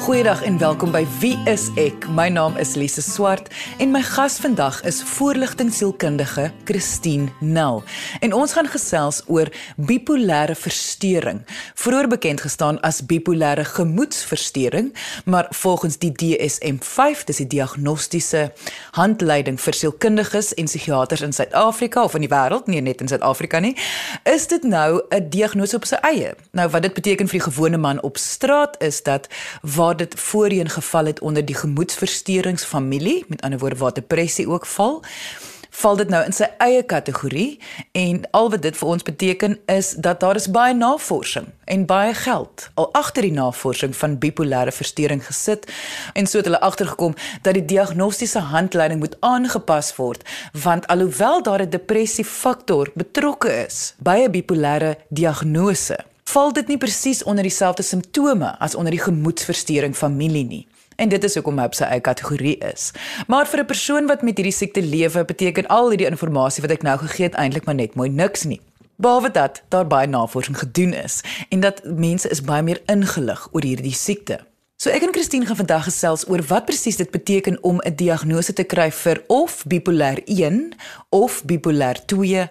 Goeiedag en welkom by Wie is ek? My naam is Lise Swart en my gas vandag is voorligtingsielkundige Christine Nel. En ons gaan gesels oor bipolêre verstoring, vroeër bekend gestaan as bipolêre gemoedsversteuring, maar volgens die DSM-5, dis die diagnostiese handleiding vir sielkundiges en psigiaters in Suid-Afrika of in die wêreld, nie net in Suid-Afrika nie, is dit nou 'n diagnose op sy eie. Nou wat dit beteken vir die gewone man op straat is dat waar dit voorheen geval het onder die gemoedsversteuringsfamilie, met ander woorde waar depressie ook val, val dit nou in sy eie kategorie. En al wat dit vir ons beteken is dat daar is baie navorsing en baie geld al agter die navorsing van bipolêre versteuring gesit. En so het hulle agtergekom dat die diagnostiese handleiding moet aangepas word want alhoewel daar 'n depressie faktor betrokke is by 'n bipolêre diagnose val dit nie presies onder dieselfde simptome as onder die gemoedsversteuring familie nie. En dit is hoekom hy op sy eie kategorie is. Maar vir 'n persoon wat met hierdie siekte lewe, beteken al hierdie inligting wat ek nou gegee het eintlik maar net mooi niks nie. Behalwe dat daar baie navorsing gedoen is en dat mense is baie meer ingelig oor hierdie siekte. So ek en Christine gaan vandag gesels oor wat presies dit beteken om 'n diagnose te kry vir of bipolêr 1 of bipolêr 2,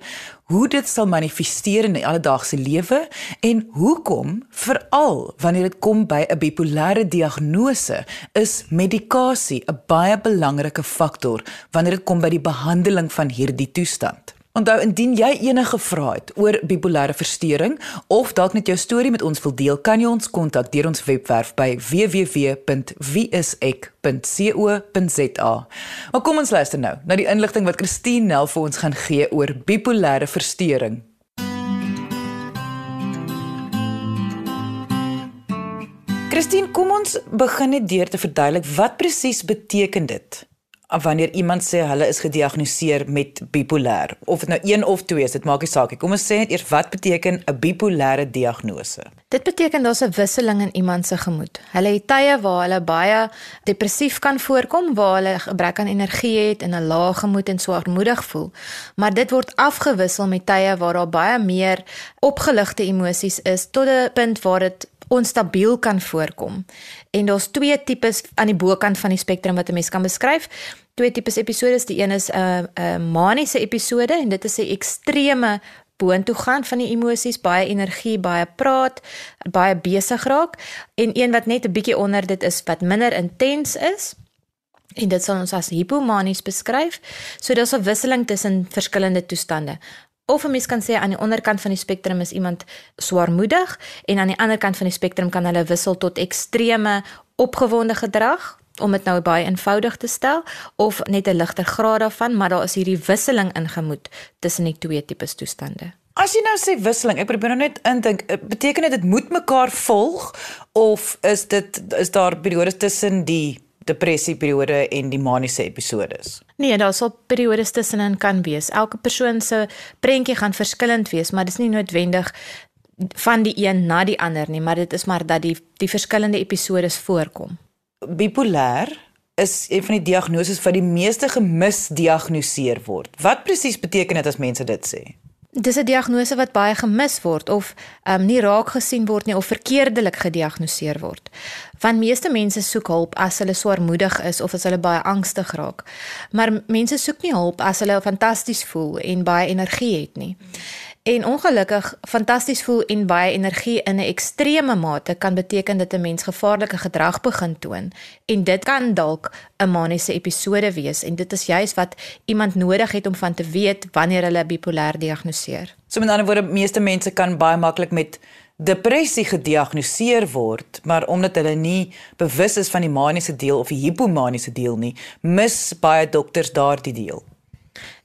hoe dit sal manifesteer in die alledaagse lewe en hoekom veral wanneer dit kom by 'n bipolêre diagnose is medikasie 'n baie belangrike faktor wanneer dit kom by die behandeling van hierdie toestand. Onthou indien jy enige vrae het oor bipolêre verstoring of dalk net jou storie met ons wil deel, kan jy ons kontak deur ons webwerf by www.wieisek.co.za. Maar kom ons luister nou na die inligting wat Christine Nel vir ons gaan gee oor bipolêre verstoring. Christine, kom ons begin net deur te verduidelik wat presies beteken dit wanneer iemand sê hulle is gediagnoseer met bipolêr of dit nou 1 of 2 is dit maak nie saak nie. Kom ons sê net eers wat beteken 'n bipolêre diagnose? Dit beteken daar's 'n wisseling in iemand se gemoed. Hulle het tye waar hulle baie depressief kan voorkom waar hulle gebrek aan energie het en 'n lae gemoed en swaarmoedig voel. Maar dit word afgewissel met tye waar daar baie meer opgeligte emosies is tot 'n punt waar dit onstabiel kan voorkom. En daar's twee tipes aan die bokant van die spektrum wat 'n mens kan beskryf. Twee tipes episodes, die een is 'n uh, 'n uh, maniese episode en dit is 'n ekstreme boontoe gaan van die emosies, baie energie, baie praat, baie besig raak en een wat net 'n bietjie onder dit is wat minder intens is. En dit sal ons as hipomanies beskryf. So daar's 'n wisseling tussen verskillende toestande. Of 'n mens kan sê aan die onderkant van die spektrum is iemand swaarmoedig en aan die ander kant van die spektrum kan hulle wissel tot ekstreme opgewonde gedrag om dit nou baie eenvoudig te stel of net 'n ligter graad daarvan, maar daar is hierdie wisseling in gemoed tussen die twee tipes toestande. As jy nou sê wisseling, ek probeer nou net indink, eh, beteken dit dit moet mekaar volg of is dit is daar periodes tussen die depressieperiode en die maniese episodes? Nee, daar sal periodes tussenin kan wees. Elke persoon se prentjie gaan verskillend wees, maar dis nie noodwendig van die een na die ander nie, maar dit is maar dat die die verskillende episodes voorkom. Bipolêr is een van die diagnoses wat die meeste gemisdiagnoseer word. Wat presies beteken dit as mense dit sê? Dis 'n diagnose wat baie gemis word of um, nie raak gesien word nie of verkeerdelik gediagnoseer word. Want meeste mense soek hulp as hulle swaarmoedig is of as hulle baie angstig raak. Maar mense soek nie hulp as hulle fantasties voel en baie energie het nie. En ongelukkig fantasties voel en baie energie in 'n ekstreme mate kan beteken dat 'n mens gevaarlike gedrag begin toon en dit kan dalk 'n maniese episode wees en dit is juis wat iemand nodig het om van te weet wanneer hulle bipolêr diagnoseer. So met ander woorde, meeste mense kan baie maklik met depressie gediagnoseer word, maar omdat hulle nie bewus is van die maniese deel of die hipomaniese deel nie, mis baie dokters daardie deel.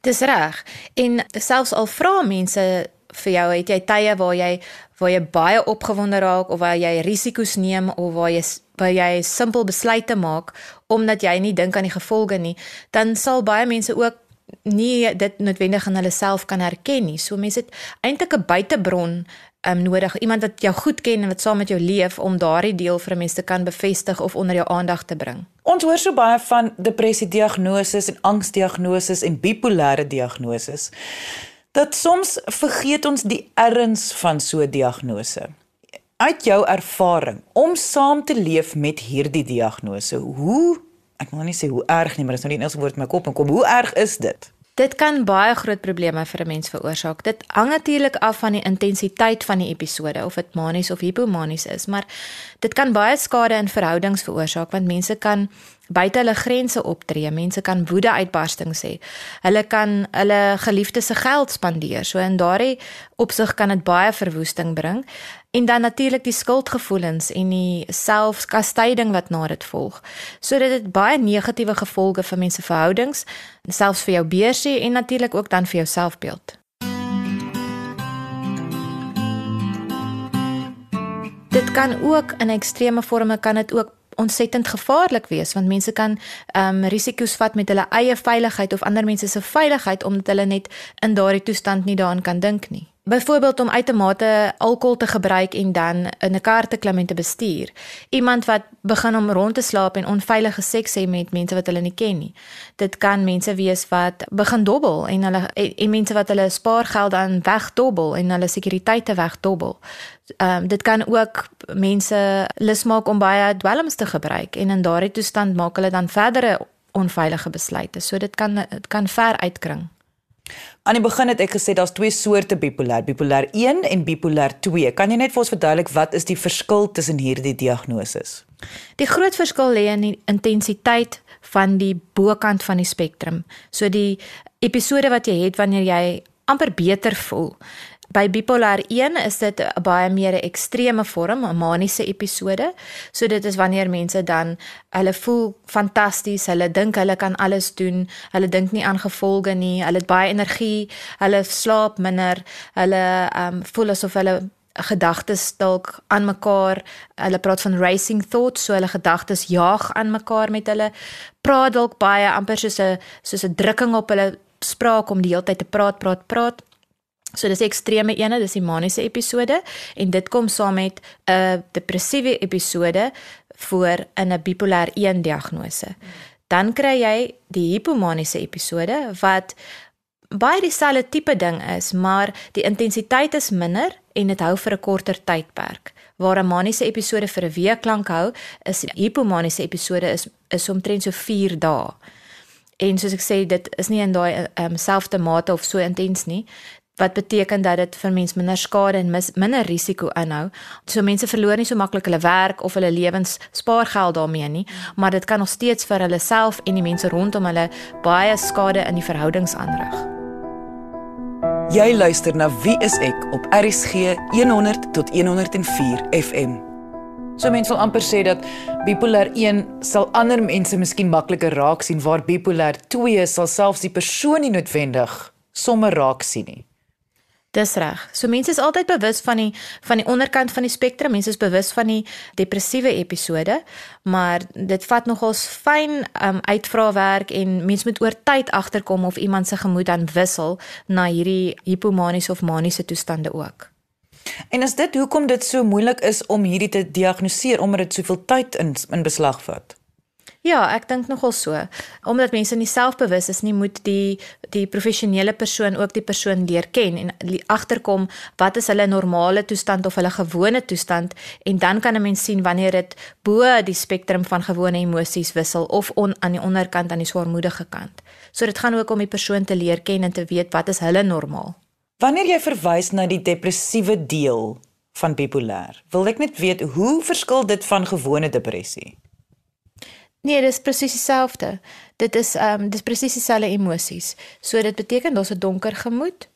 Dis reg. En selfs al vra mense vir jou, het jy tye waar jy waar jy baie opgewonde raak of waar jy risiko's neem of waar jy waar jy simpel besluite maak omdat jy nie dink aan die gevolge nie, dan sal baie mense ook nie dit noodwendig aan hulle self kan herken nie. So mense het eintlik 'n buitebron um, nodig, iemand wat jou goed ken en wat saam met jou leef om daardie deel vir 'n mens te kan bevestig of onder jou aandag te bring. Ons hoor so baie van depressie diagnoses en angsdiagnoses en bipolêre diagnoses dat soms vergeet ons die erns van so 'n diagnose. uit jou ervaring om saam te leef met hierdie diagnose, hoe ek wil nie sê hoe erg nie, maar dit is nou nie Engelse woord my kop en kom, hoe erg is dit? Dit kan baie groot probleme vir 'n mens veroorsaak. Dit hang natuurlik af van die intensiteit van die episode of dit manies of hipomanies is, maar dit kan baie skade in verhoudings veroorsaak want mense kan buite hulle grense optree. Mense kan woede uitbarstings hê. Hulle kan hulle geliefdes se geld spandeer. So in daardie opsig kan dit baie verwoesting bring en dan natuurlik die skuldgevoelens en die selfkastyding wat na dit volg. So dit het baie negatiewe gevolge vir mense verhoudings, selfs vir jou beursie en natuurlik ook dan vir jou selfbeeld. Dit kan ook in ekstreme vorme kan dit ook ontsettend gevaarlik wees want mense kan ehm um, risiko's vat met hulle eie veiligheid of ander mense se veiligheid omdat hulle net in daardie toestand nie daaraan kan dink nie. Byvoorbeeld om uitermate alkohol te gebruik en dan in 'n kar te klim en te bestuur. Iemand wat begin om rond te slaap en onveilige seks hê met mense wat hulle nie ken nie. Dit kan mense wees wat begin dobbel en hulle en, en mense wat hulle spaargeld dan wegdobbel en hulle sekuriteite wegdobbel. Ehm um, dit kan ook mense lus maak om baie dwelms te gebruik en in daardie toestand maak hulle dan verdere onveilige besluite. So dit kan dit kan ver uitkring. Aan die begin het ek gesê daar's twee soorte bipolêr, bipolêr 1 en bipolêr 2. Kan jy net vir ons verduidelik wat is die verskil tussen hierdie diagnoses? Die groot verskil lê in die intensiteit van die bokant van die spektrum. So die episode wat jy het wanneer jy amper beter voel, By bipolêr 1 is dit 'n baie meer ekstreme vorm, 'n maniese episode. So dit is wanneer mense dan hulle voel fantasties, hulle dink hulle kan alles doen, hulle dink nie aan gevolge nie, hulle het baie energie, hulle slaap minder, hulle ehm um, voel asof hulle gedagtes dalk aan mekaar, hulle praat van racing thoughts, so hulle gedagtes jaag aan mekaar met hulle praat dalk baie amper soos 'n soos 'n drukking op hulle spraak om die hele tyd te praat, praat, praat. So dis ekstreme ene, dis die maniese episode en dit kom saam met 'n depressiewe episode voor in 'n bipolêr 1 diagnose. Dan kry jy die hipomaniese episode wat baie dieselfde tipe ding is, maar die intensiteit is minder en dit hou vir 'n korter tydperk. Waar 'n maniese episode vir 'n week lank hou, is hipomaniese episode is is omtrent so 4 dae. En soos ek sê, dit is nie in daai um, selfde mate of so intens nie wat beteken dat dit vir mense minder skade en mis, minder risiko inhou. So mense verloor nie so maklik hulle werk of hulle lewens spaargeld daarmee nie, maar dit kan nog steeds vir hulle self en die mense rondom hulle baie skade in die verhoudings aanrig. Jy luister na Wie is ek op RSG 100 tot 104 FM. So mense wil amper sê dat bipolêr 1 sal ander mense miskien makliker raak sien waar bipolêr 2 sal selfs die persoon nie noodwendig sommer raak sien nie. Dis reg. So mense is altyd bewus van die van die onderkant van die spektrum. Mense is bewus van die depressiewe episode, maar dit vat nogals fyn um, uitvraagwerk en mense moet oor tyd agterkom of iemand se gemoed dan wissel na hierdie hipomaniese of maniese toestande ook. En is dit hoekom dit so moeilik is om hierdie te diagnoseer omdat dit soveel tyd in in beslag vat? Ja, ek dink nogal so. Omdat mense nie selfbewus is nie, moet die die professionele persoon ook die persoon leer ken en agterkom wat is hulle normale toestand of hulle gewone toestand en dan kan 'n mens sien wanneer dit bo die spektrum van gewone emosies wissel of on, aan die onderkant aan die swaarmoedige kant. So dit gaan ook om die persoon te leer ken en te weet wat is hulle normaal. Wanneer jy verwys na die depressiewe deel van bipolêr, wil ek net weet hoe verskil dit van gewone depressie? Nee, dit is presies dieselfde. Dit is ehm um, dis presies dieselfde emosies. So dit beteken daar's 'n donker gemoed.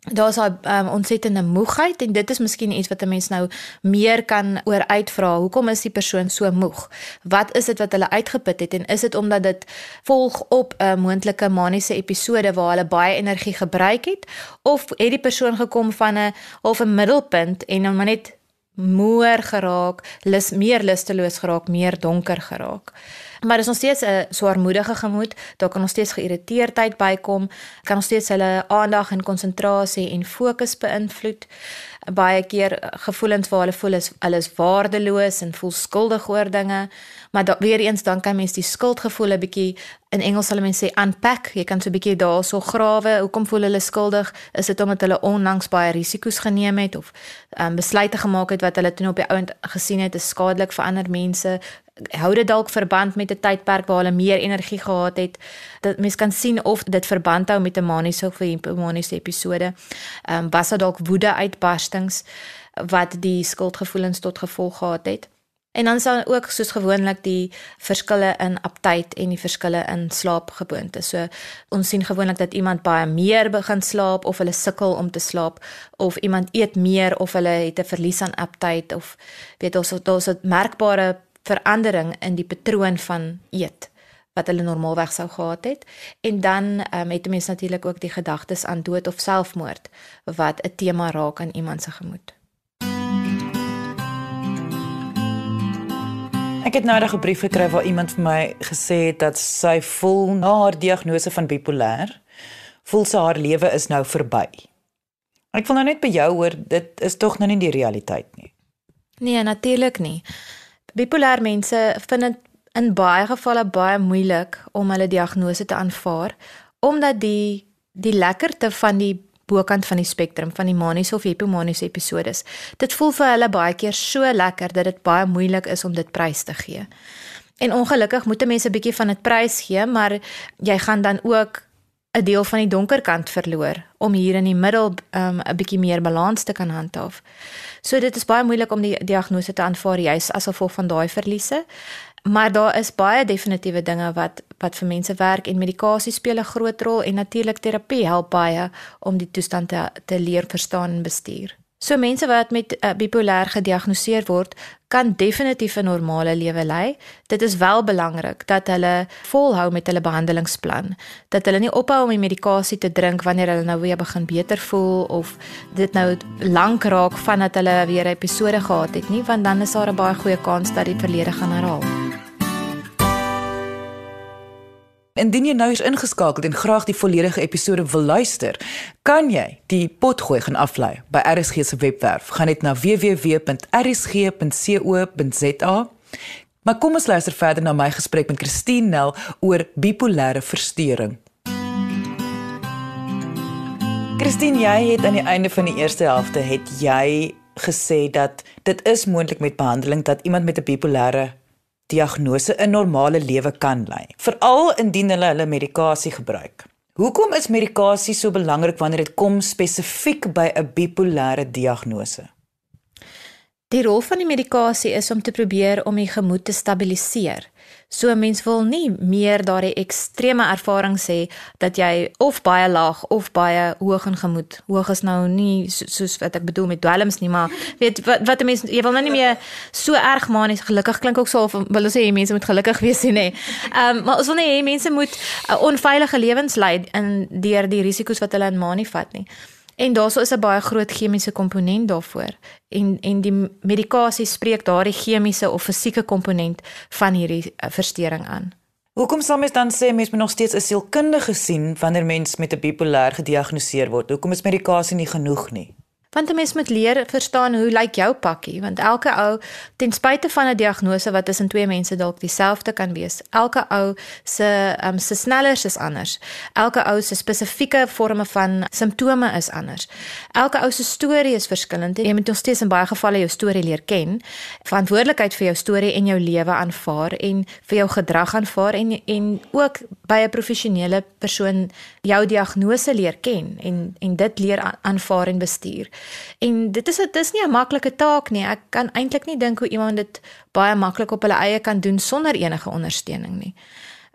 Daar's 'n um, ontsettende moegheid en dit is miskien iets wat 'n mens nou meer kan oor uitvra. Hoekom is die persoon so moeg? Wat is dit wat hulle uitgeput het en is dit omdat dit volg op 'n moontlike maniese episode waar hulle baie energie gebruik het of het die persoon gekom van 'n of 'n middelpunt en dan maar net moer geraak, lus meer lusteloos geraak, meer donker geraak. Maar dis nog steeds 'n swaarmoedige gemoed, daar kan nog steeds geïrriteerdheid bykom, kan nog steeds hulle aandag en konsentrasie en fokus beïnvloed. Baie keer gevoelens waar hulle voel is hulle is waardeloos en voel skuldig oor dinge. Maar da, weer eens dan kan mens die skuldgevoel 'n bietjie in Engels sal mense sê unpack. Jy kan so 'n bietjie daarso grawe. Hoekom voel hulle skuldig? Is dit omdat hulle onlangs baie risiko's geneem het of um, besluite gemaak het wat hulle toe op die ouend gesien het is skadelik vir ander mense? Hou dit dalk verband met 'n tydperk waar hulle meer energie gehad het. Dat mens kan sien of dit verband hou met 'n maniese of 'n hipomaniese episode. Ehm um, was dit dalk woede uitbarstings wat die skuldgevoelens tot gevolg gehad het. En dan sal ook soos gewoonlik die verskille in aptyd en die verskille in slaapgewoontes. So ons sien gewoonlik dat iemand baie meer begin slaap of hulle sukkel om te slaap of iemand eet meer of hulle het 'n verlies aan aptyd of weet ons daar's 'n merkbare verandering in die patroon van eet wat hulle normaalweg sou gehad het en dan um, het mense natuurlik ook die gedagtes aan dood of selfmoord wat 'n tema raak aan iemand se gemoed. Ek het nou 'n brief gekry waar iemand vir my gesê het dat sy voel na haar diagnose van bipolêr voel sy haar lewe is nou verby. Ek wil nou net by jou hoor, dit is tog nou nie die realiteit nie. Nee, natuurlik nie. Bipolêr mense vind dit in baie gevalle baie moeilik om hulle diagnose te aanvaar omdat die die lekkerte van die bokant van die spektrum van die maniese of hipomaniese episodes. Dit voel vir hulle baie keer so lekker dat dit baie moeilik is om dit prys te gee. En ongelukkig moet mense 'n bietjie van dit prys gee, maar jy gaan dan ook 'n deel van die donker kant verloor om hier in die middel um, 'n bietjie meer balans te kan handhaaf. So dit is baie moeilik om die diagnose te aanvaar juis as gevolg van daai verliese. Maar daar is baie definitiewe dinge wat wat vir mense werk en medikasie speel 'n groot rol en natuurlik terapie help baie om die toestand te, te leer verstaan en bestuur. So mense wat met uh, bipolêr gediagnoseer word, kan definitief 'n normale lewe lei. Dit is wel belangrik dat hulle volhou met hulle behandelingsplan, dat hulle nie ophou om die medikasie te drink wanneer hulle nou weer begin beter voel of dit nou lank raak vandat hulle weer episode gehad het nie, want dan is daar 'n baie goeie kans dat die verlede gaan herhaal. Indien jy nou eens ingeskakel en graag die volledige episode wil luister, kan jy die potgooi gaan aflaai by RSG se webwerf. Gaan net na www.rsg.co.za. Maar kom ons luister verder na my gesprek met Christine Nel oor bipolêre verstoring. Christine, jy het aan die einde van die eerste helfte het jy gesê dat dit is moontlik met behandeling dat iemand met 'n bipolêre diagnose 'n normale lewe kan lei, veral indien hulle hulle medikasie gebruik. Hoekom is medikasie so belangrik wanneer dit kom spesifiek by 'n bipolêre diagnose? Die rol van die medikasie is om te probeer om die gemoed te stabiliseer. So 'n mens wil nie meer daardie ekstreme ervaring sê dat jy of baie laag of baie hoog in gemoed. Hoog is nou nie so, soos wat ek bedoel met dwelms nie, maar weet wat wat 'n mens jy wil nou nie meer so erg manies gelukkig klink ook so of wil ons sê mense moet gelukkig wees nie. Ehm um, maar ons wil nie hê mense moet uh, onveilige lewens lei in deur die risiko's wat hulle in manie vat nie. En daarso is 'n baie groot chemiese komponent daarvoor. En en die medikasie spreek daardie chemiese of fisieke komponent van hierdie eh, verstoring aan. Hoekom sal mens dan sê mens moet nog steeds 'n sielkundige sien wanneer mens met 'n bipolêr gediagnoseer word? Hoekom is medikasie nie genoeg nie? Want 'n mens moet leer verstaan hoe lyk jou pakkie, want elke ou ten spyte van 'n diagnose wat tussen twee mense dalk dieselfde kan wees, elke ou se um, se snellers is anders. Elke ou se spesifieke forme van simptome is anders. Elke ou se storie is verskillend. Jy moet nog steeds in baie gevalle jou storie leer ken, verantwoordelikheid vir jou storie en jou lewe aanvaar en vir jou gedrag aanvaar en en ook by 'n professionele persoon jou diagnose leer ken en en dit leer aanvaar en bestuur. En dit is dit is nie 'n maklike taak nie. Ek kan eintlik nie dink hoe iemand dit baie maklik op hulle eie kan doen sonder enige ondersteuning nie.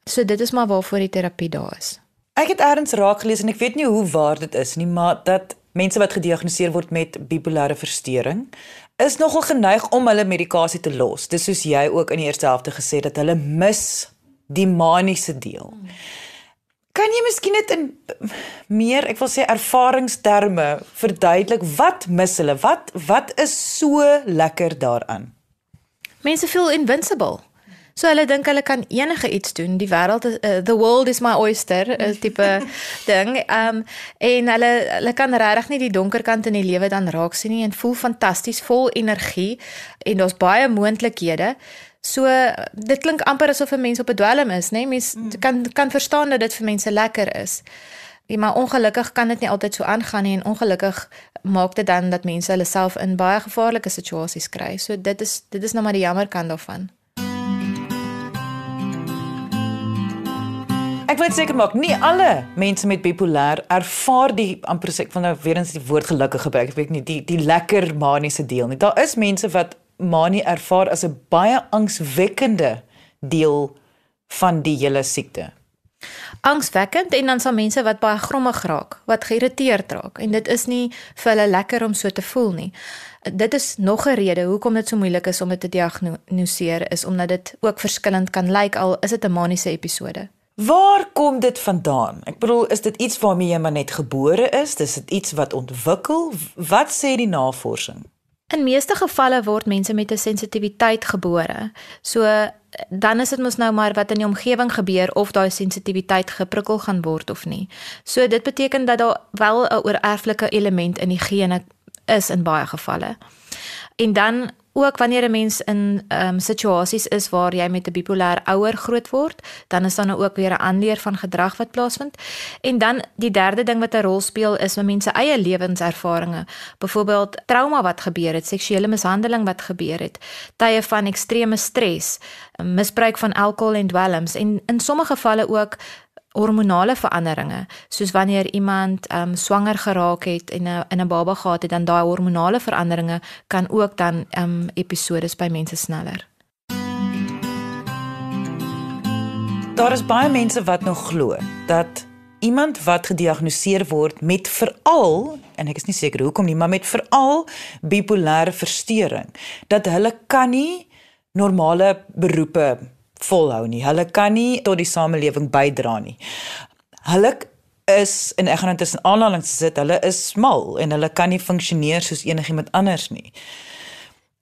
So dit is maar waarvoor die terapie daar is. Ek het eers raak gelees en ek weet nie hoe waar dit is nie, maar dat mense wat gediagnoseer word met bipolêre verstoring is nogal geneig om hulle medikasie te los. Dis soos jy ook in die eerste helfte gesê dat hulle mis die maniese deel. Hmm. Kan jy miskien net in meer, ek wil sê ervaringsterme verduidelik wat mis hulle? Wat wat is so lekker daaraan? Mense voel invincible. So hulle dink hulle kan enige iets doen. Die wêreld is uh, the world is my oyster, 'n tipe ding. Um en hulle hulle kan regtig nie die donker kant in die lewe dan raak sien nie en voel fantasties vol energie en daar's baie moontlikhede. So dit klink amper asof 'n mens op 'n dwelm is, nê? Nee? Mens mm. kan kan verstaan dat dit vir mense lekker is. Ja, maar ongelukkig kan dit nie altyd so aangaan nie en ongelukkig maak dit dan dat mense hulle self in baie gevaarlike situasies kry. So dit is dit is nou maar die jammer kant daarvan. Ek wil seker maak nie alle mense met bipolêr ervaar die amper sê ek van nou weer eens die woord gelukkig gebruik, ek weet nie die die lekker maniese deel nie. Daar is mense wat manie ervaar as 'n baie angswekkende deel van die hele siekte angswekkend en dan sal mense wat baie grommig raak, wat geïrriteerd raak en dit is nie vir hulle lekker om so te voel nie. Dit is nog 'n rede hoekom dit so moeilik is om dit te diagnoseer is omdat dit ook verskillend kan lyk al is dit 'n maniese episode. Waar kom dit vandaan? Ek bedoel, is dit iets waarmee jy maar net gebore is? Dis dit iets wat ontwikkel? Wat sê die navorsing? In meeste gevalle word mense met 'n sensitiwiteit gebore. So dan is dit mos nou maar wat in die omgewing gebeur of daai sensitiwiteit geprikkel gaan word of nie. So dit beteken dat daar wel 'n oorerflike element in die gene is in baie gevalle. En dan ook wanneer 'n mens in ehm um, situasies is waar jy met 'n bipolêr ouer groot word, dan is daar nou ook weer 'n aanleer van gedrag wat plaasvind. En dan die derde ding wat 'n rol speel is met mense eie lewenservarings. Byvoorbeeld trauma wat gebeur het, seksuele mishandeling wat gebeur het, tye van ekstreme stres, misbruik van alkohol en dwelms en in sommige gevalle ook hormonale veranderinge soos wanneer iemand um swanger geraak het en 'n in 'n baba gehad het dan daai hormonale veranderinge kan ook dan um episodes by mense sneller. Daar is baie mense wat nog glo dat iemand wat gediagnoseer word met veral en ek is nie seker hoekom nie maar met veral bipolêre verstoring dat hulle kan nie normale beroepe volhou nie. Hulle kan nie tot die samelewing bydra nie. Hulle is en ek gaan dit tussen aanhalings sit, hulle is smal en hulle kan nie funksioneer soos enigiemand anders nie.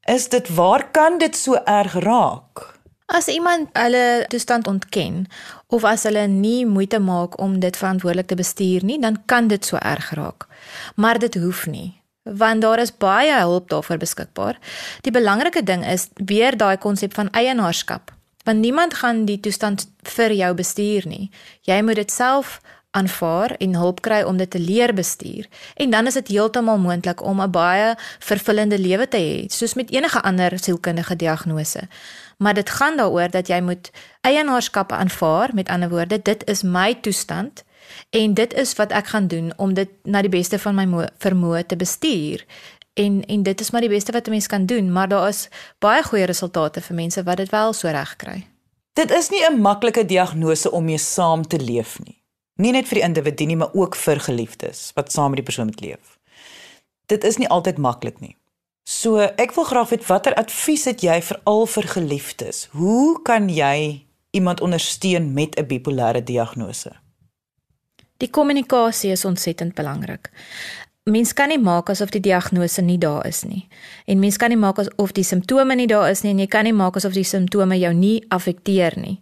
Is dit waar kan dit so erg raak? As iemand hulle toestand ontken of as hulle nie moeite maak om dit verantwoordelik te bestuur nie, dan kan dit so erg raak. Maar dit hoef nie want daar is baie hulp daarvoor beskikbaar. Die belangrike ding is weer daai konsep van eienaarskap want niemand gaan die toestand vir jou bestuur nie. Jy moet dit self aanvaar en hulp kry om dit te leer bestuur. En dan is dit heeltemal moontlik om 'n baie vervullende lewe te hê, soos met enige ander sielkundige diagnose. Maar dit gaan daaroor dat jy moet eienaarskap aanvaar, met ander woorde, dit is my toestand en dit is wat ek gaan doen om dit na die beste van my vermoë te bestuur en en dit is maar die beste wat 'n mens kan doen, maar daar is baie goeie resultate vir mense wat dit wel so reg kry. Dit is nie 'n maklike diagnose om mee saam te leef nie. Nie net vir die individu nie, maar ook vir geliefdes wat saam met die persoon moet leef. Dit is nie altyd maklik nie. So, ek wil graag weet watter advies het jy vir al vir geliefdes? Hoe kan jy iemand ondersteun met 'n bipolêre diagnose? Die kommunikasie is ontsettend belangrik mens kan nie maak asof die diagnose nie daar is nie. En mens kan nie maak asof die simptome nie daar is nie en jy kan nie maak asof die simptome jou nie affekteer nie.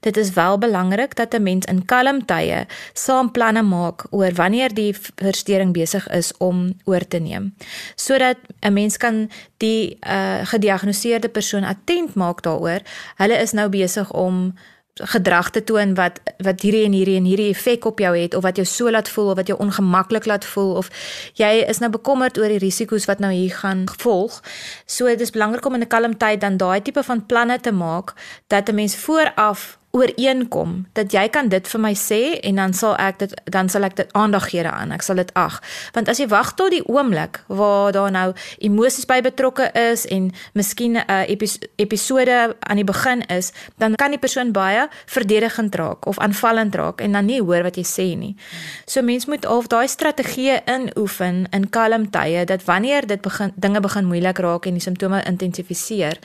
Dit is wel belangrik dat 'n mens in kalm tye saam planne maak oor wanneer die verstoring besig is om oor te neem. Sodat 'n mens kan die uh, gediagnoseerde persoon attent maak daaroor. Hulle is nou besig om gedrag te toon wat wat hierdie en hierdie en hierdie effek op jou het of wat jou so laat voel of wat jou ongemaklik laat voel of jy is nou bekommerd oor die risiko's wat nou hier gaan volg. So dit is belangrik om in 'n kalm tyd dan daai tipe van planne te maak dat 'n mens vooraf ooreenkom dat jy kan dit vir my sê en dan sal ek dit dan sal ek dit aandag gee daaraan. Ek sal dit ag. Want as jy wag tot die oomblik waar daar nou emosies by betrokke is en miskien 'n uh, episode aan die begin is, dan kan die persoon baie verdedigend raak of aanvallend raak en dan nie hoor wat jy sê nie. So mens moet al daai strategieë inoefen in kalm tye dat wanneer dit begin dinge begin moeilik raak en die simptome intensifiseer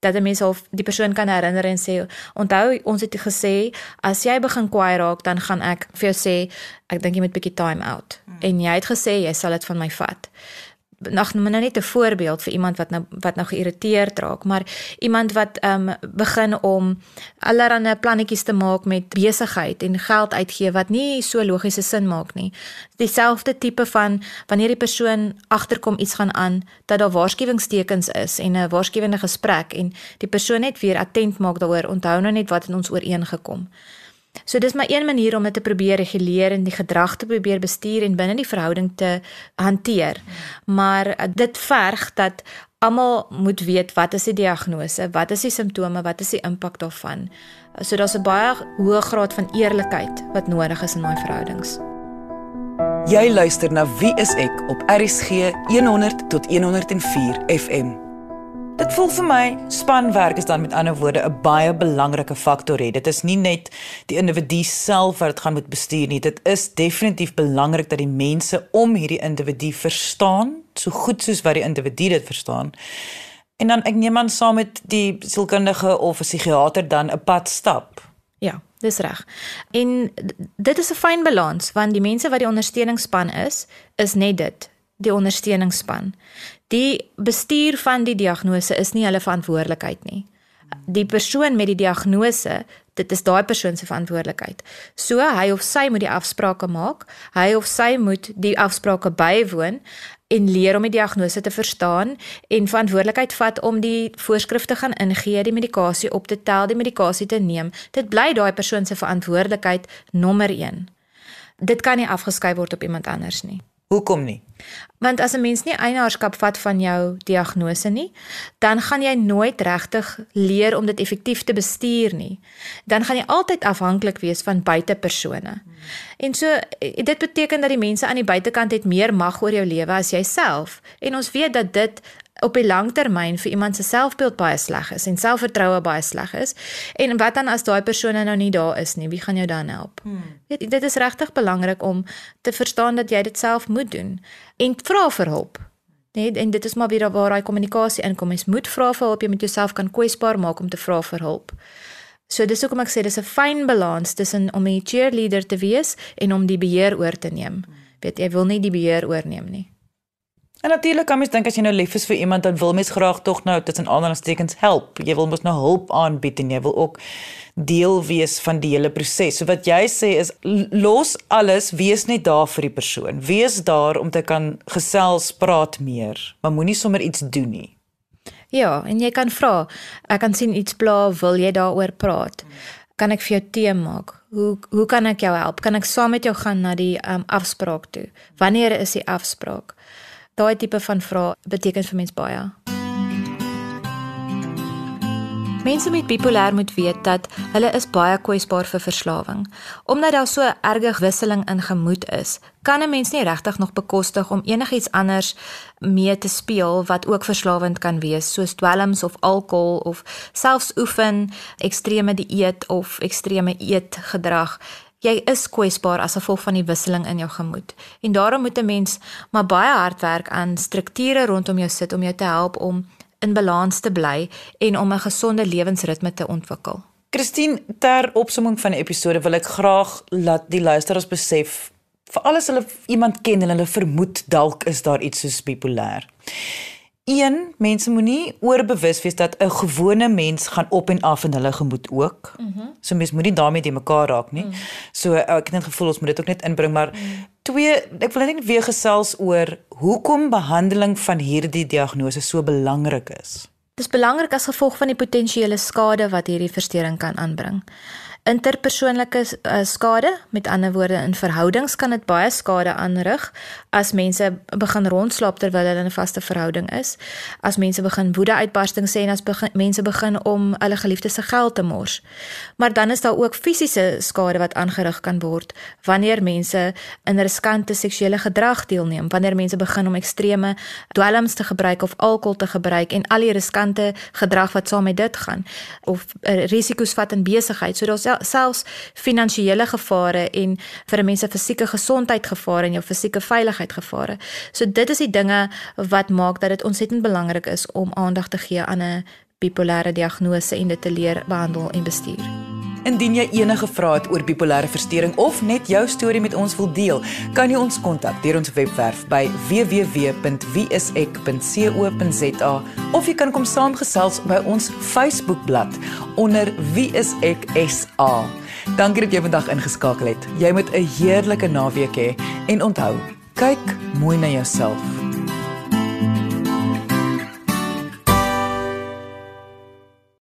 dat 'n mens of die persoon kan herinner en sê onthou ons het gesê as jy begin kwaai raak dan gaan ek vir jou sê ek dink jy moet bietjie time out hmm. en jy het gesê jy sal dit van my vat nog nou net 'n voorbeeld vir iemand wat nou wat nou geïrriteerd raak, maar iemand wat ehm um, begin om allerlei plannetjies te maak met besigheid en geld uitgee wat nie so logiese sin maak nie. Dieselfde tipe van wanneer die persoon agterkom iets gaan aan dat daar waarskuwingstekens is en 'n waarskuwende gesprek en die persoon net weer attent maak daaroor, onthou nou net wat het ons ooreengekom. So dis maar een manier om dit te probeer reguleer en die gedrag te probeer bestuur en binne die verhouding te hanteer. Maar uh, dit verg dat almal moet weet wat is die diagnose, wat is die simptome, wat is die impak daarvan. So daar's 'n baie hoë graad van eerlikheid wat nodig is in daai verhoudings. Jy luister na Wie is ek op RSG 100 tot 104 FM. Dit voel vir my spanwerk is dan met ander woorde 'n baie belangrike faktor hê. Dit is nie net die individu self wat dit gaan moet bestuur nie. Dit is definitief belangrik dat die mense om hierdie individu verstaan, so goed soos wat die individu dit verstaan. En dan ek neem aan saam met die sielkundige of 'n psigiater dan 'n pad stap. Ja, dis reg. En dit is 'n fyn balans want die mense wat die ondersteuningsspan is, is net dit, die ondersteuningsspan. Die bestuur van die diagnose is nie hulle verantwoordelikheid nie. Die persoon met die diagnose, dit is daai persoon se verantwoordelikheid. So hy of sy moet die afsprake maak, hy of sy moet die afsprake bywoon en leer om die diagnose te verstaan en verantwoordelikheid vat om die voorskrifte gaan ingee, die medikasie op te tel, die medikasie te neem. Dit bly daai persoon se verantwoordelikheid nommer 1. Dit kan nie afgeskei word op iemand anders nie. Hoekom nie? Want as 'n mens nie eienaarskap vat van jou diagnose nie, dan gaan jy nooit regtig leer om dit effektief te bestuur nie. Dan gaan jy altyd afhanklik wees van buitepersone. En so dit beteken dat die mense aan die buitekant het meer mag oor jou lewe as jouself. En ons weet dat dit op die lang termyn vir iemand se selfbeeld baie sleg is en selfvertroue baie sleg is. En wat dan as daai persone nou nie daar is nie? Wie gaan jou dan help? Hmm. Weet, dit is regtig belangrik om te verstaan dat jy dit self moet doen en vra vir hulp. Net en dit is maar weer waar daai kommunikasie inkom. Jy moet vra vir hulp, jy moet jouself kan kwesbaar maak om te vra vir hulp. So dis hoekom ek sê dis 'n fyn balans tussen om 'n cheerleader te wees en om die beheer oor te neem. Hmm. Weet jy wil nie die beheer oorneem nie. En natuurlik kan mens dink as jy nou lief is vir iemand dan wil mens graag tog nou tussen aanhalingstekens help. Jy wil mos nou hulp aanbied en jy wil ook deel wees van die hele proses. So wat jy sê is los alles, wees net daar vir die persoon. Wees daar om te kan gesels, praat meer, maar moenie sommer iets doen nie. Ja, en jy kan vra. Ek kan sien iets pla, wil jy daaroor praat? Kan ek vir jou tee maak? Hoe hoe kan ek jou help? Kan ek saam met jou gaan na die um, afspraak toe? Wanneer is die afspraak? Daai tipe van vrae beteken vir mens baie. Mense met bipolêr moet weet dat hulle is baie kwesbaar vir verslawing. Omdat daar so erge wisseling in gemoed is, kan 'n mens nie regtig nog bekostig om enigiets anders mee te speel wat ook verslawend kan wees, soos dwelms of alkohol of selfs oefen, ekstreme dieet of ekstreme eetgedrag jy is kwesbaar as gevolg van die wisseling in jou gemoed. En daarom moet 'n mens maar baie hard werk aan strukture rondom jou sit om jou te help om in balans te bly en om 'n gesonde lewensritme te ontwikkel. Christine, ter opsomming van die episode wil ek graag laat die luisteraars besef vir alles hulle iemand ken en hulle vermoed dalk is daar iets soos bipolêr. Een, mense moenie oorbewus wees dat 'n gewone mens gaan op en af in hulle gemoed ook. Mm -hmm. So mense moenie daarmee te mekaar raak nie. Mm. So ek het net gevoel ons moet dit ook net inbring, maar mm. twee, ek wil net weer gesels oor hoekom behandeling van hierdie diagnose so belangrik is. Dit is belangrik as gevolg van die potensiële skade wat hierdie verstoring kan aanbring interpersoonlike uh, skade, met ander woorde in verhoudings kan dit baie skade aanrig as mense begin rondslaap terwyl hulle in 'n vaste verhouding is, as mense begin woede-uitbarstings sê en as begin, mense begin om hulle geliefdes se geld te mors. Maar dan is daar ook fisiese skade wat aangerig kan word wanneer mense in riskante seksuele gedrag deelneem, wanneer mense begin om ekstreme dwelms te gebruik of alkohol te gebruik en al die riskante gedrag wat saam met dit gaan of uh, risiko's vat in besigheid. So daar's selfs finansiële gevare en vir 'n mens se fisieke gesondheid gevare en jou fisieke veiligheid gevare. So dit is die dinge wat maak dat dit ontsettend belangrik is om aandag te gee aan 'n bipolêre diagnose en dit te leer behandel en bestuur. Indien jy enige vrae het oor bipolêre verstoring of net jou storie met ons wil deel, kan jy ons kontak deur ons webwerf by www.wieisek.co.za of jy kan kom saamgesels by ons Facebookblad onder wieiseksa. Dankie dat jy vandag ingeskakel het. Jy moet 'n heerlike naweek hê en onthou, kyk mooi na jouself.